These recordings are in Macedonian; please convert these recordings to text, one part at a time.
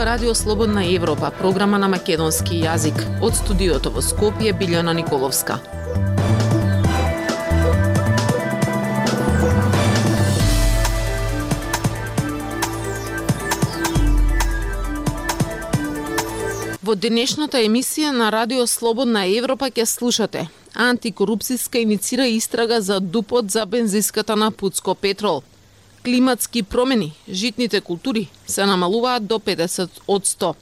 зборува Радио Слободна Европа, програма на македонски јазик. Од студиото во Скопје Билјана Николовска. Во денешната емисија на Радио Слободна Европа ќе слушате Антикорупцијска иницира истрага за дупот за бензиската на Пуцко Петрол – климатски промени, житните култури се намалуваат до 50 од 100.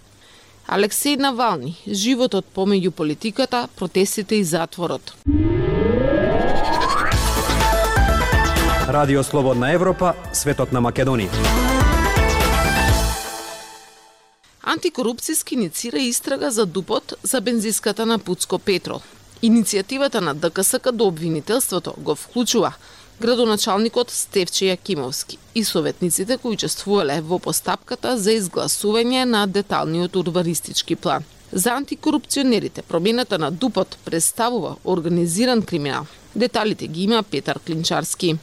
Алексеј Навални, животот помеѓу политиката, протестите и затворот. Радио Слободна Европа, светот на Македонија. Антикорупцијски иницира истрага за дупот за бензиската на Пуцко Петрол. Иницијативата на ДКСК до обвинителството го вклучува градоначалникот Стевче Јакимовски и советниците кои учествувале во постапката за изгласување на деталниот урбанистички план. За антикорупционерите промената на ДУПОТ представува организиран криминал. Деталите ги има Петар Клинчарски.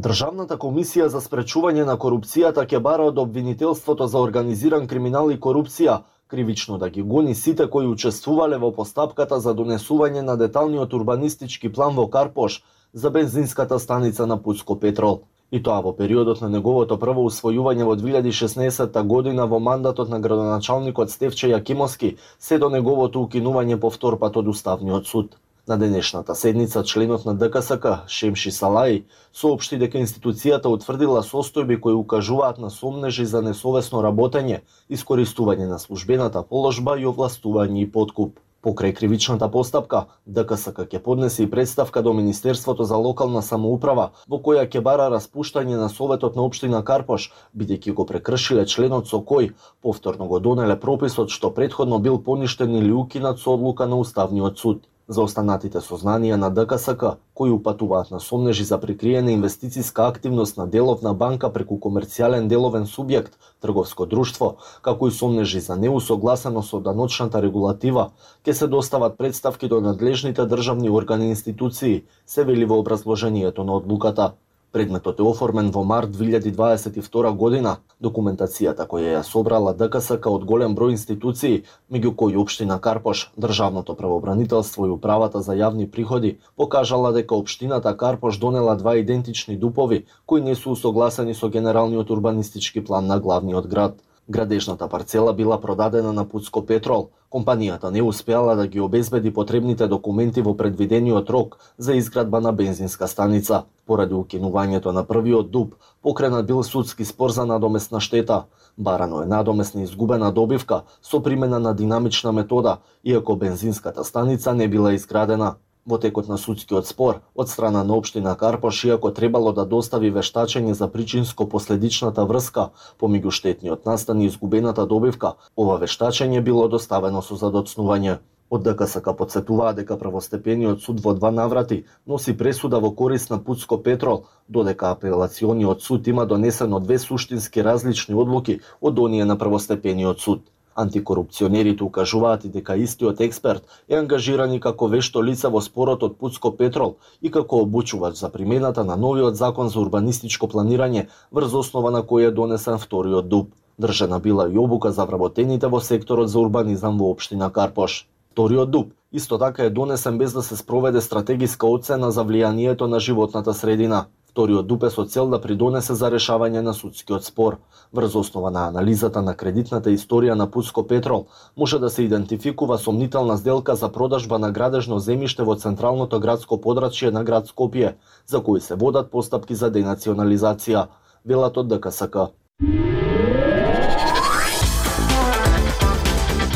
Државната комисија за спречување на корупцијата ќе бара од обвинителството за организиран криминал и корупција кривично да ги гони сите кои учествувале во постапката за донесување на деталниот урбанистички план во Карпош, за бензинската станица на Пуцко Петрол. И тоа во периодот на неговото прво усвојување во 2016 година во мандатот на градоначалникот Стевче Јакимовски, се до неговото укинување повтор пат од Уставниот суд. На денешната седница членот на ДКСК Шемши Салаи соопшти дека институцијата утврдила состојби кои укажуваат на сомнежи за несовесно работење, искористување на службената положба и овластување и подкуп. Покрај кривичната постапка, ДКСК ќе поднесе и представка до Министерството за локална самоуправа, во која ќе бара распуштање на Советот на Обштина Карпош, бидејќи го прекршиле членот со кој повторно го донеле прописот што предходно бил поништен или укинат со одлука на Уставниот суд за останатите сознанија на ДКСК, кои упатуваат на сомнежи за прикриена инвестициска активност на деловна банка преку комерцијален деловен субјект, трговско друштво, како и сомнежи за неусогласено со даночната регулатива, ќе се достават представки до надлежните државни органи и институции, се вели во образложението на одлуката. Предметот е оформен во март 2022 година. Документацијата која ја собрала ДКСК од голем број институции, меѓу кои Обштина Карпош, Државното правобранителство и Управата за јавни приходи, покажала дека Обштината Карпош донела два идентични дупови, кои не се усогласени со генералниот урбанистички план на главниот град. Градежната парцела била продадена на Пуцко Петрол. Компанијата не успеала да ги обезбеди потребните документи во предвидениот рок за изградба на бензинска станица. Поради укинувањето на првиот дуб, покренат бил судски спор за надомесна штета. Барано е надомесна изгубена добивка со примена на динамична метода, иако бензинската станица не била изградена. Во текот на судскиот спор, од страна на Обштина Карпош, иако требало да достави вештачење за причинско-последичната врска помеѓу штетниот настан и изгубената добивка, ова вештачење било доставено со задоцнување. Од ДКСК подсетуваа дека правостепениот суд во два наврати носи пресуда во корист на Пуцко Петрол, додека апелациониот суд има донесено две суштински различни одлуки од оние на правостепениот суд. Антикорупционерите укажуваат и дека истиот експерт е ангажиран и како вешто лице во спорот од Пуцко Петрол и како обучувач за примената на новиот закон за урбанистичко планирање врз основа на кој е донесен вториот дуб. Држана била и обука за вработените во секторот за урбанизам во општина Карпош. Вториот дуб исто така е донесен без да се спроведе стратегиска оцена за влијанието на животната средина. Вториот дупе со цел да придонесе за решавање на судскиот спор. Врз основа на анализата на кредитната историја на Пуско Петрол, може да се идентификува сомнителна сделка за продажба на градежно земјиште во централното градско подрачје на град Скопје, за кои се водат постапки за денационализација, велат од ДКСК.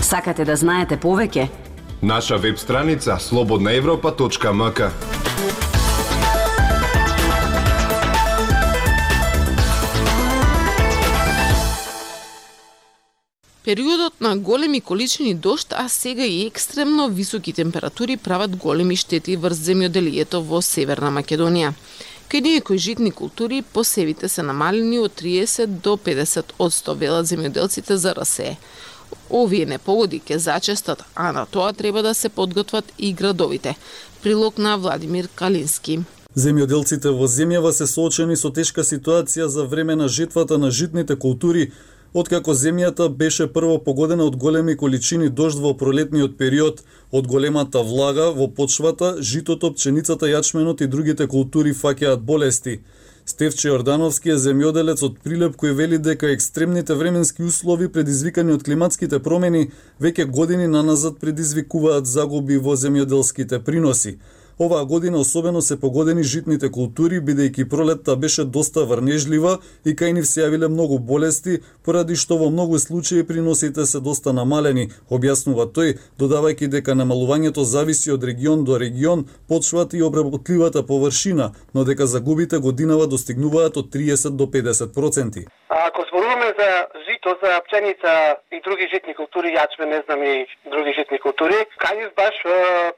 Сакате да знаете повеќе? Наша веб страница slobodnaevropa.mk Периодот на големи количини дошт, а сега и екстремно високи температури прават големи штети врз земјоделието во Северна Македонија. Кај некои житни култури посевите се намалени од 30 до 50 од 100 велат земјоделците за расе. Овие непогоди ке зачестат, а на тоа треба да се подготват и градовите. Прилог на Владимир Калински. Земјоделците во земјава се соочени со тешка ситуација за време на жетвата на житните култури, откако земјата беше прво погодена од големи количини дожд во пролетниот период, од големата влага во почвата, житото, пченицата, јачменот и другите култури фаќаат болести. Стевче Јордановски е земјоделец од Прилеп кој вели дека екстремните временски услови предизвикани од климатските промени веќе години наназад предизвикуваат загуби во земјоделските приноси. Оваа година особено се погодени житните култури, бидејќи пролетта беше доста врнежлива и кај нив се јавиле многу болести, поради што во многу случаи приносите се доста намалени, објаснува тој, додавајќи дека намалувањето зависи од регион до регион, почвата и обработливата површина, но дека загубите годинава достигнуваат од 30 до 50 проценти. Ако зборуваме за жито, за пченица и други житни култури, јачме, не знам и други житни култури, кај баш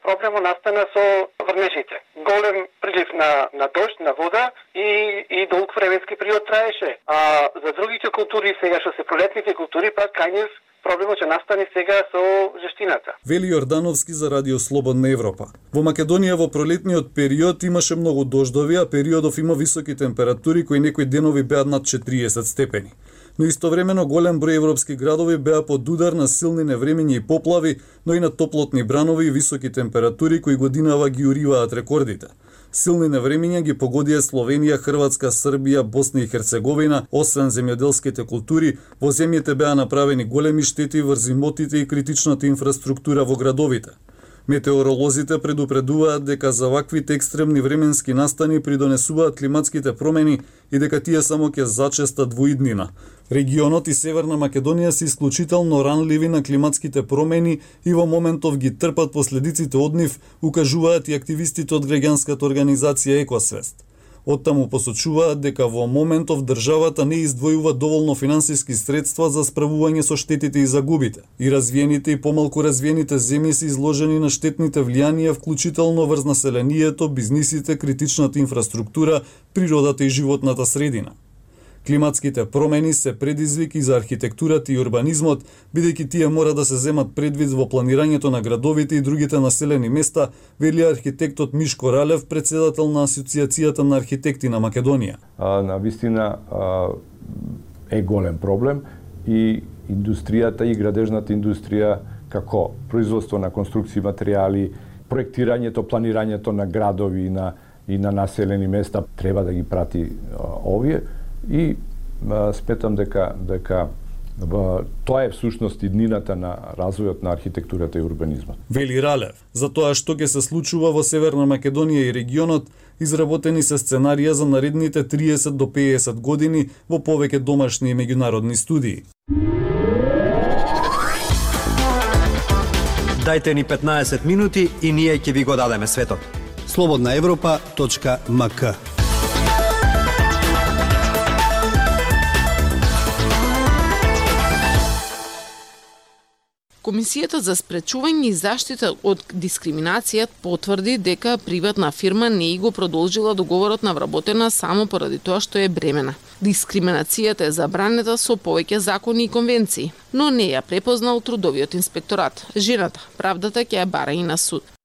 проблемот настана со врнежите. Голем прилив на, на дожд, на вода и, и долг временски период траеше. А за другите култури, сега што се пролетните култури, пак кај проблемот ќе настане сега со жештината. Вели Јордановски за Радио Слободна Европа. Во Македонија во пролетниот период имаше многу дождови, а периодов има високи температури кои некои денови беа над 40 степени но истовремено голем број европски градови беа под удар на силни невремиња и поплави, но и на топлотни бранови и високи температури кои годинава ги уриваат рекордите. Силни невремиња ги погодија Словенија, Хрватска, Србија, Босна и Херцеговина, освен земјоделските култури, во земјите беа направени големи штети врз имотите и критичната инфраструктура во градовите. Метеоролозите предупредуваат дека за ваквите екстремни временски настани придонесуваат климатските промени и дека тие само ќе зачестат во иднина. Регионот и Северна Македонија се исклучително ранливи на климатските промени и во моментов ги трпат последиците од нив, укажуваат и активистите од граѓанската организација Екосвест. Оттаму посочуваат дека во моментов државата не издвојува доволно финансиски средства за справување со штетите и загубите. И развиените и помалку развиените земји се изложени на штетните влијанија вклучително врз населението, бизнисите, критичната инфраструктура, природата и животната средина. Климатските промени се предизвики за архитектурата и урбанизмот, бидејќи тие мора да се земат предвид во планирањето на градовите и другите населени места, вели архитектот Мишко Ралев, председател на Асоциацијата на архитекти на Македонија. А, на вистина а, е голем проблем и индустријата и градежната индустрија како производство на конструкции материјали, проектирањето, планирањето на градови и на и на населени места треба да ги прати а, овие и а, сметам дека дека тоа е всушност иднината на развојот на архитектурата и урбанизмот. Вели Ралев, за тоа што ќе се случува во Северна Македонија и регионот, изработени се сценарија за наредните 30 до 50 години во повеќе домашни и меѓународни студии. Дайте ни 15 минути и ние ќе ви го дадеме светот. Слободна Европа.мк Комисијата за спречување и заштита од дискриминација потврди дека приватна фирма не и го продолжила договорот на вработена само поради тоа што е бремена. Дискриминацијата е забранета со повеќе закони и конвенции, но не ја препознал трудовиот инспекторат. Жената правдата ќе ја бара и на суд.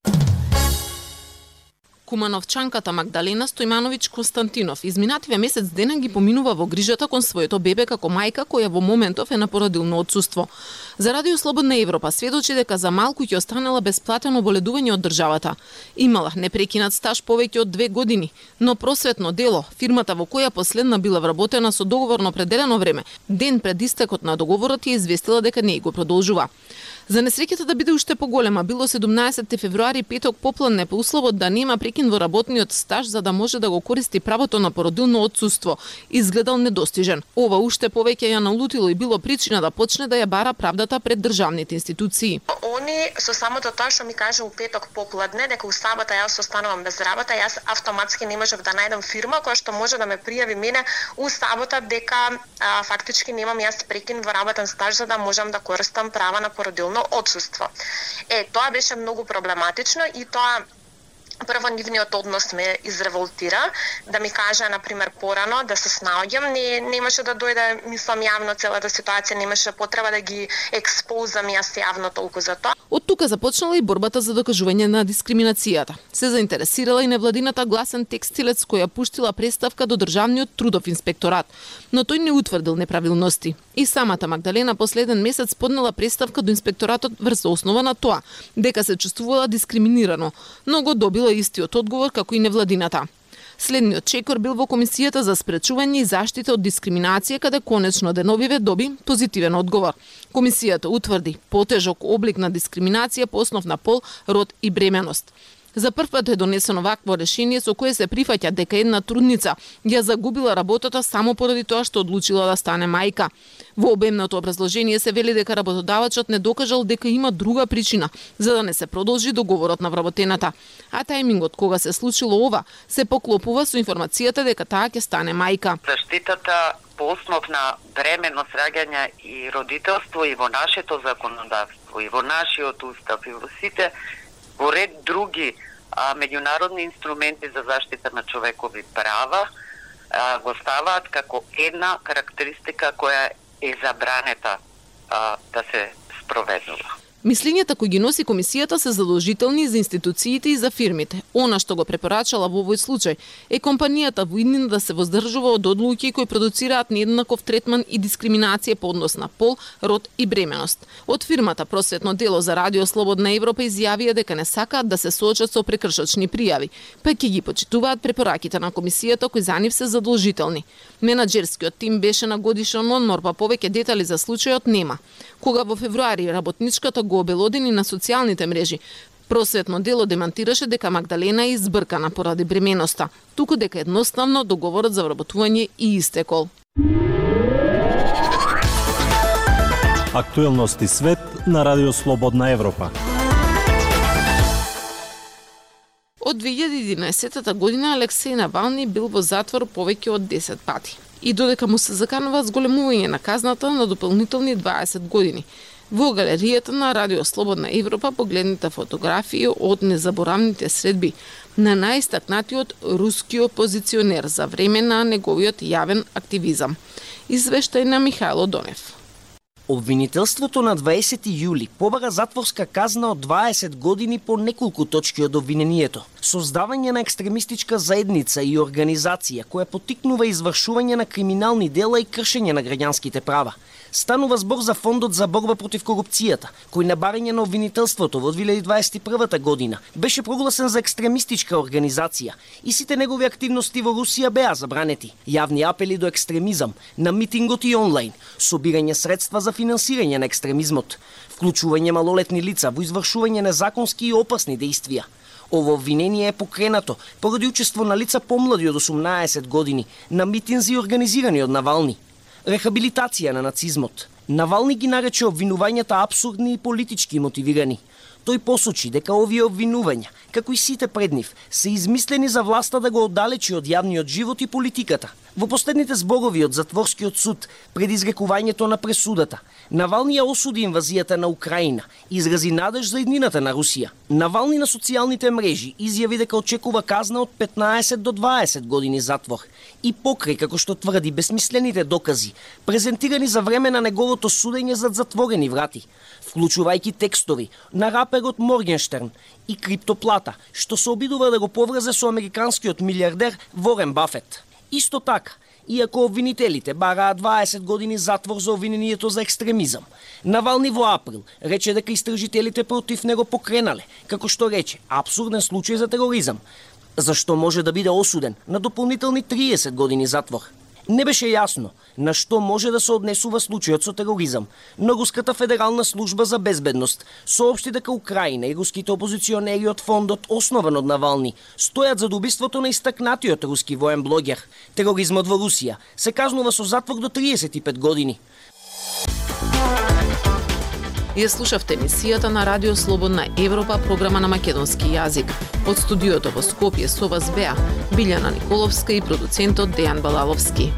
Кумановчанката Магдалена Стојмановиќ Константинов изминативе месец дена ги поминува во грижата кон своето бебе како мајка која во моментов е на породилно отсуство. За Радио Слободна Европа сведочи дека за малку ќе останала бесплатено боледување од државата. Имала непрекинат стаж повеќе од две години, но просветно дело, фирмата во која последна била вработена со договорно определено време, ден пред истекот на договорот ја известила дека не го продолжува. За несреќата да биде уште поголема, било 17 февруари петок попладне по условот да нема прекин во работниот стаж за да може да го користи правото на породилно отсуство, изгледал недостижен. Ова уште повеќе ја налутило и било причина да почне да ја бара правдата пред државните институции. Они со самото тоа што ми кажа у петок попладне дека у сабота јас останувам без работа, јас автоматски не можев да најдам фирма која што може да ме пријави мене у сабота дека а, фактички немам јас прекин во работен стаж за да можам да користам права на породилно одсуство. Е, тоа беше многу проблематично и тоа прво нивниот однос ме изреволтира, да ми кажа на пример порано да се снаоѓам, не немаше да дојде мислам јавно целата ситуација, немаше потреба да ги експозам јас јавно толку за тоа. Од тука започнала и борбата за докажување на дискриминацијата. Се заинтересирала и невладината гласен текстилец која пуштила представка до Државниот трудов инспекторат, но тој не утврдил неправилности. И самата Магдалена последен месец поднела представка до инспекторатот врз основа на тоа дека се чувствувала дискриминирано, но го добила истиот одговор како и невладината. Следниот чекор бил во Комисијата за спречување и заштита од дискриминација, каде конечно Деновиве доби позитивен одговор. Комисијата утврди потежок облик на дискриминација по основ на пол, род и бременост. За прв пат е донесено вакво решение со кое се прифаќа дека една трудница ја загубила работата само поради тоа што одлучила да стане мајка. Во обемното образложение се вели дека работодавачот не докажал дека има друга причина за да не се продолжи договорот на вработената. А тајмингот кога се случило ова се поклопува со информацијата дека таа ќе стане мајка. Заштитата по основ на бременост, раѓање и родителство и во нашето законодавство, и во нашиот устав, и во сите во ред други а, меѓународни инструменти за заштита на човекови права а, го ставаат како една карактеристика која е забранета а, да се спроведува. Мислињата кои ги носи комисијата се задолжителни за институциите и за фирмите. Она што го препорачала во овој случај е компанијата воиднина да се воздржува од одлуки кои продуцираат нееднаков третман и дискриминација по однос на пол, род и бременост. Од фирмата Просветно дело за Радио Слободна Европа изјавија дека не сакаат да се соочат со прекршочни пријави, па ќе ги почитуваат препораките на комисијата кои за нив се задолжителни. Менаџерскиот тим беше на годишен одмор, па повеќе детали за случајот нема. Кога во февруари работничката го обелодени на социјалните мрежи, Просветно дело демантираше дека Магдалена е избркана поради бременоста, туку дека едноставно договорот за вработување и истекол. Актуелности свет на Радио Слободна Европа. Од 2011 година Алексеј Навални бил во затвор повеќе од 10 пати. И додека му се заканува зголемување на казната на дополнителни 20 години. Во галеријата на Радио Слободна Европа погледните фотографии од незаборавните средби на најстакнатиот руски опозиционер за време на неговиот јавен активизам. Извештај на Михајло Донев. Обвинителството на 20 јули побара затворска казна од 20 години по неколку точки од обвинението. Создавање на екстремистичка заедница и организација која потикнува извршување на криминални дела и кршење на граѓанските права. Станува збор за Фондот за борба против корупцијата, кој на барење на обвинителството во 2021 година беше прогласен за екстремистичка организација и сите негови активности во Русија беа забранети. Јавни апели до екстремизам, на митингот и онлайн, собирање средства за финансирање на екстремизмот, вклучување малолетни лица во извршување на законски и опасни действија. Ово обвинение е покренато поради учество на лица помлади од 18 години на митинзи организирани од Навални рехабилитација на нацизмот. Навални ги нарече обвинувањата абсурдни и политички мотивирани. Тој посочи дека овие обвинувања, како и сите пред нив, се измислени за власта да го оддалечи од јавниот живот и политиката. Во последните зборови од затворскиот суд пред изрекувањето на пресудата, Навални ја осуди инвазијата на Украина и изрази надеж за еднината на Русија. Навални на социјалните мрежи изјави дека очекува казна од 15 до 20 години затвор и покрај како што тврди бесмислените докази, презентирани за време на неговото судење зад затворени врати, вклучувајќи текстови на раперот Моргенштерн и криптоплата, што се обидува да го поврзе со американскиот милиардер Ворен Бафет. Исто така, иако обвинителите бараат 20 години затвор за обвинението за екстремизам. Навални во април рече дека истражителите против него покренале, како што рече, абсурден случај за тероризам, зашто може да биде осуден на дополнителни 30 години затвор. Не беше јасно на што може да се однесува случајот со тероризам, но Руската федерална служба за безбедност соопшти дека Украина и руските опозиционери од фондот основан од Навални стојат за убиството на истакнатиот руски воен блогер. Тероризмот во Русија се казнува со затвор до 35 години. Ја слушавте емисијата на Радио Слободна Европа, програма на македонски јазик. Од студиото во Скопје со вас беа Билјана Николовска и продуцентот Дејан Балаловски.